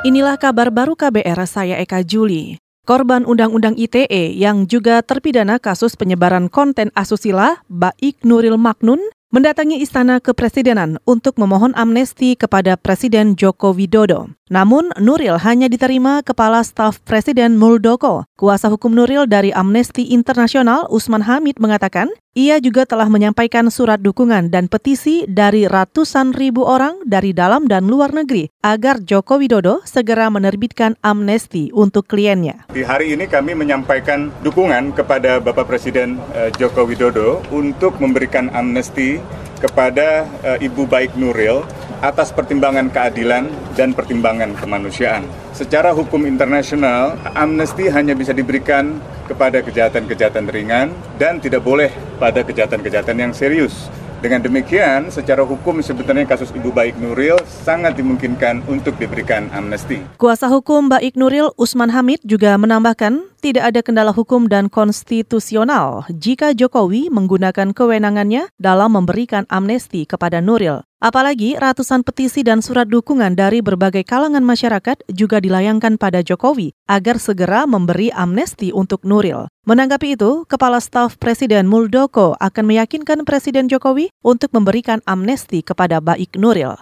Inilah kabar baru KBR saya Eka Juli. Korban Undang-Undang ITE yang juga terpidana kasus penyebaran konten asusila, Baik Nuril Maknun, mendatangi Istana Kepresidenan untuk memohon amnesti kepada Presiden Joko Widodo. Namun, Nuril hanya diterima Kepala Staf Presiden Muldoko. Kuasa hukum Nuril dari Amnesty International, Usman Hamid, mengatakan ia juga telah menyampaikan surat dukungan dan petisi dari ratusan ribu orang dari dalam dan luar negeri agar Joko Widodo segera menerbitkan amnesti untuk kliennya. Di hari ini kami menyampaikan dukungan kepada Bapak Presiden eh, Joko Widodo untuk memberikan amnesti kepada uh, Ibu Baik Nuril atas pertimbangan keadilan dan pertimbangan kemanusiaan. Secara hukum internasional, amnesti hanya bisa diberikan kepada kejahatan-kejahatan ringan dan tidak boleh pada kejahatan-kejahatan yang serius. Dengan demikian, secara hukum sebenarnya kasus Ibu Baik Nuril sangat dimungkinkan untuk diberikan amnesti. Kuasa hukum Baik Nuril Usman Hamid juga menambahkan tidak ada kendala hukum dan konstitusional jika Jokowi menggunakan kewenangannya dalam memberikan amnesti kepada Nuril. Apalagi ratusan petisi dan surat dukungan dari berbagai kalangan masyarakat juga dilayangkan pada Jokowi agar segera memberi amnesti untuk Nuril. Menanggapi itu, Kepala Staf Presiden Muldoko akan meyakinkan Presiden Jokowi untuk memberikan amnesti kepada Baik Nuril.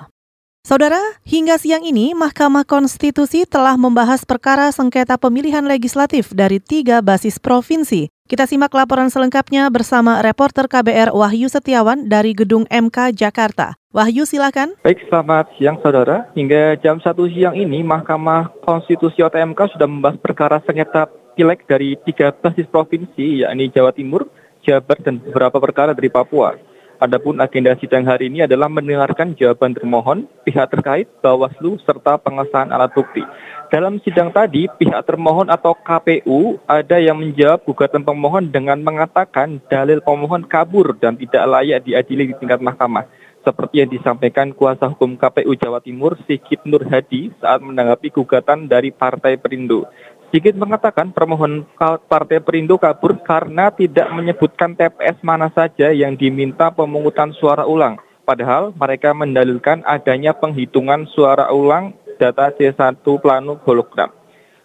Saudara, hingga siang ini Mahkamah Konstitusi telah membahas perkara sengketa pemilihan legislatif dari tiga basis provinsi. Kita simak laporan selengkapnya bersama reporter KBR Wahyu Setiawan dari Gedung MK Jakarta. Wahyu silakan. Baik, selamat siang saudara. Hingga jam 1 siang ini Mahkamah Konstitusi atau MK sudah membahas perkara sengketa pileg dari tiga basis provinsi, yakni Jawa Timur, Jabar, dan beberapa perkara dari Papua. Adapun agenda sidang hari ini adalah mendengarkan jawaban termohon, pihak terkait, Bawaslu, serta pengesahan alat bukti. Dalam sidang tadi, pihak termohon atau KPU ada yang menjawab gugatan pemohon dengan mengatakan dalil pemohon kabur dan tidak layak diadili di tingkat mahkamah. Seperti yang disampaikan kuasa hukum KPU Jawa Timur, Sigit Nur Hadi, saat menanggapi gugatan dari Partai Perindo. Sigit mengatakan permohonan Partai Perindo kabur karena tidak menyebutkan TPS mana saja yang diminta pemungutan suara ulang. Padahal mereka mendalilkan adanya penghitungan suara ulang data C1 plano hologram.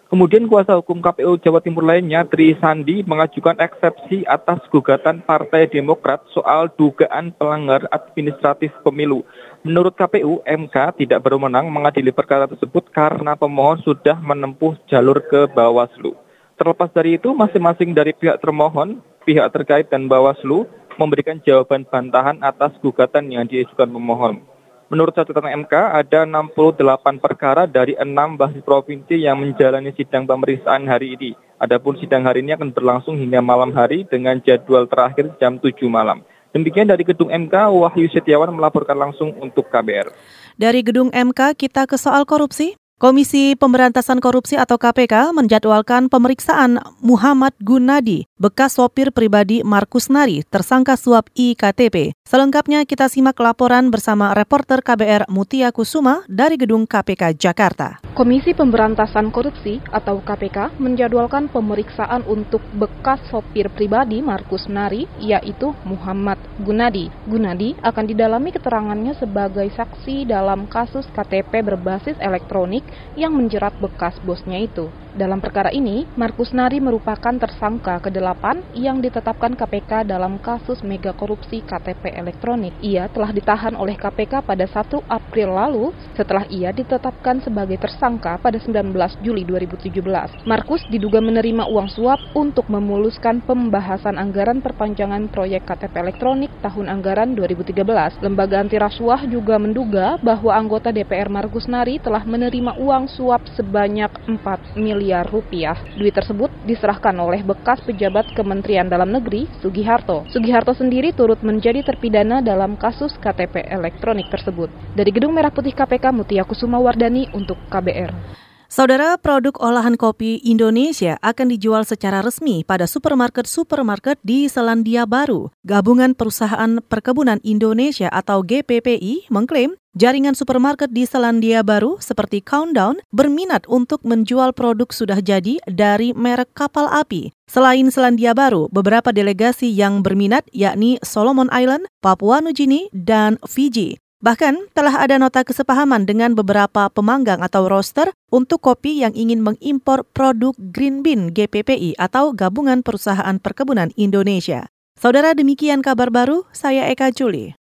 Kemudian kuasa hukum KPU Jawa Timur lainnya, Tri Sandi, mengajukan eksepsi atas gugatan Partai Demokrat soal dugaan pelanggar administratif pemilu. Menurut KPU, MK tidak berwenang mengadili perkara tersebut karena pemohon sudah menempuh jalur ke Bawaslu. Terlepas dari itu, masing-masing dari pihak termohon, pihak terkait dan Bawaslu memberikan jawaban bantahan atas gugatan yang diajukan pemohon. Menurut catatan MK, ada 68 perkara dari enam basis provinsi yang menjalani sidang pemeriksaan hari ini. Adapun sidang hari ini akan berlangsung hingga malam hari dengan jadwal terakhir jam 7 malam. Demikian dari Gedung MK, Wahyu Setiawan melaporkan langsung untuk KBR. Dari Gedung MK, kita ke soal korupsi. Komisi Pemberantasan Korupsi atau KPK menjadwalkan pemeriksaan Muhammad Gunadi, bekas sopir pribadi Markus Nari, tersangka suap IKTP. Selengkapnya kita simak laporan bersama reporter KBR Mutia Kusuma dari Gedung KPK Jakarta. Komisi Pemberantasan Korupsi atau KPK menjadwalkan pemeriksaan untuk bekas sopir pribadi Markus Nari, yaitu Muhammad Gunadi. Gunadi akan didalami keterangannya sebagai saksi dalam kasus KTP berbasis elektronik yang menjerat bekas bosnya itu. Dalam perkara ini, Markus Nari merupakan tersangka ke-8 yang ditetapkan KPK dalam kasus mega korupsi KTP elektronik. Ia telah ditahan oleh KPK pada 1 April lalu setelah ia ditetapkan sebagai tersangka pada 19 Juli 2017. Markus diduga menerima uang suap untuk memuluskan pembahasan anggaran perpanjangan proyek KTP elektronik tahun anggaran 2013. Lembaga anti rasuah juga menduga bahwa anggota DPR Markus Nari telah menerima uang suap sebanyak 4 miliar rupiah. Duit tersebut diserahkan oleh bekas pejabat Kementerian Dalam Negeri, Sugiharto. Sugiharto sendiri turut menjadi terpidana dalam kasus KTP elektronik tersebut. Dari Gedung Merah Putih KPK, Mutia Kusuma Wardani untuk KBR. Saudara, produk olahan kopi Indonesia akan dijual secara resmi pada supermarket-supermarket di Selandia Baru. Gabungan Perusahaan Perkebunan Indonesia atau GPPI mengklaim jaringan supermarket di Selandia Baru seperti Countdown berminat untuk menjual produk sudah jadi dari merek kapal api. Selain Selandia Baru, beberapa delegasi yang berminat yakni Solomon Island, Papua Nugini, dan Fiji. Bahkan telah ada nota kesepahaman dengan beberapa pemanggang atau roster untuk kopi yang ingin mengimpor produk Green Bean GPPI atau Gabungan Perusahaan Perkebunan Indonesia. Saudara demikian kabar baru, saya Eka Juli.